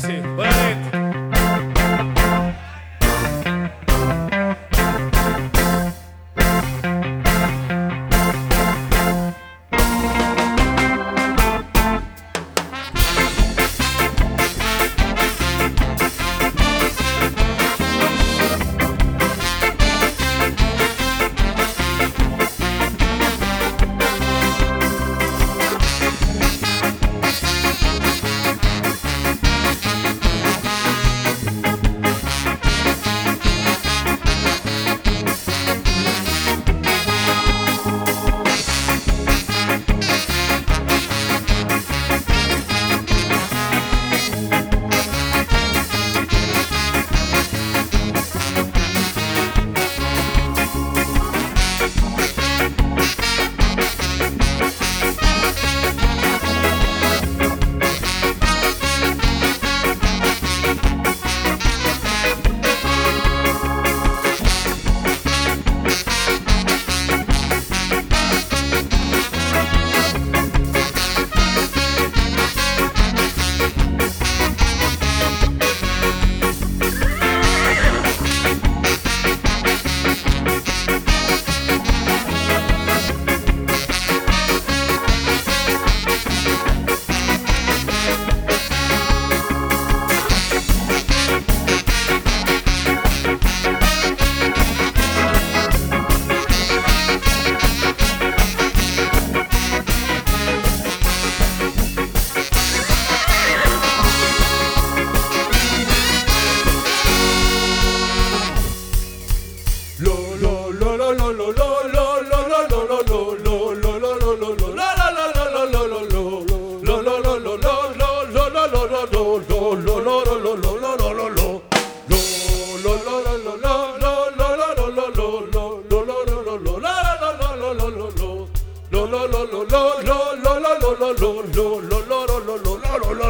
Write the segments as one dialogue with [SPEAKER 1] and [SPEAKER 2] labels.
[SPEAKER 1] gracias.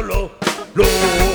[SPEAKER 1] lo, lo, lo.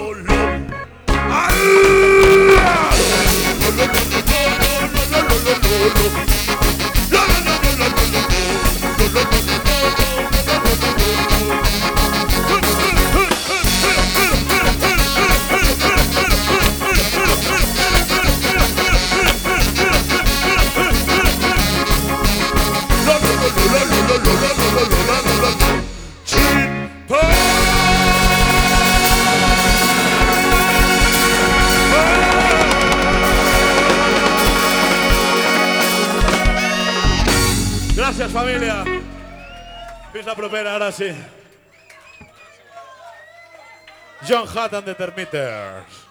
[SPEAKER 1] familia. Pisa propera, ahora sí. John Hatton de Termiters.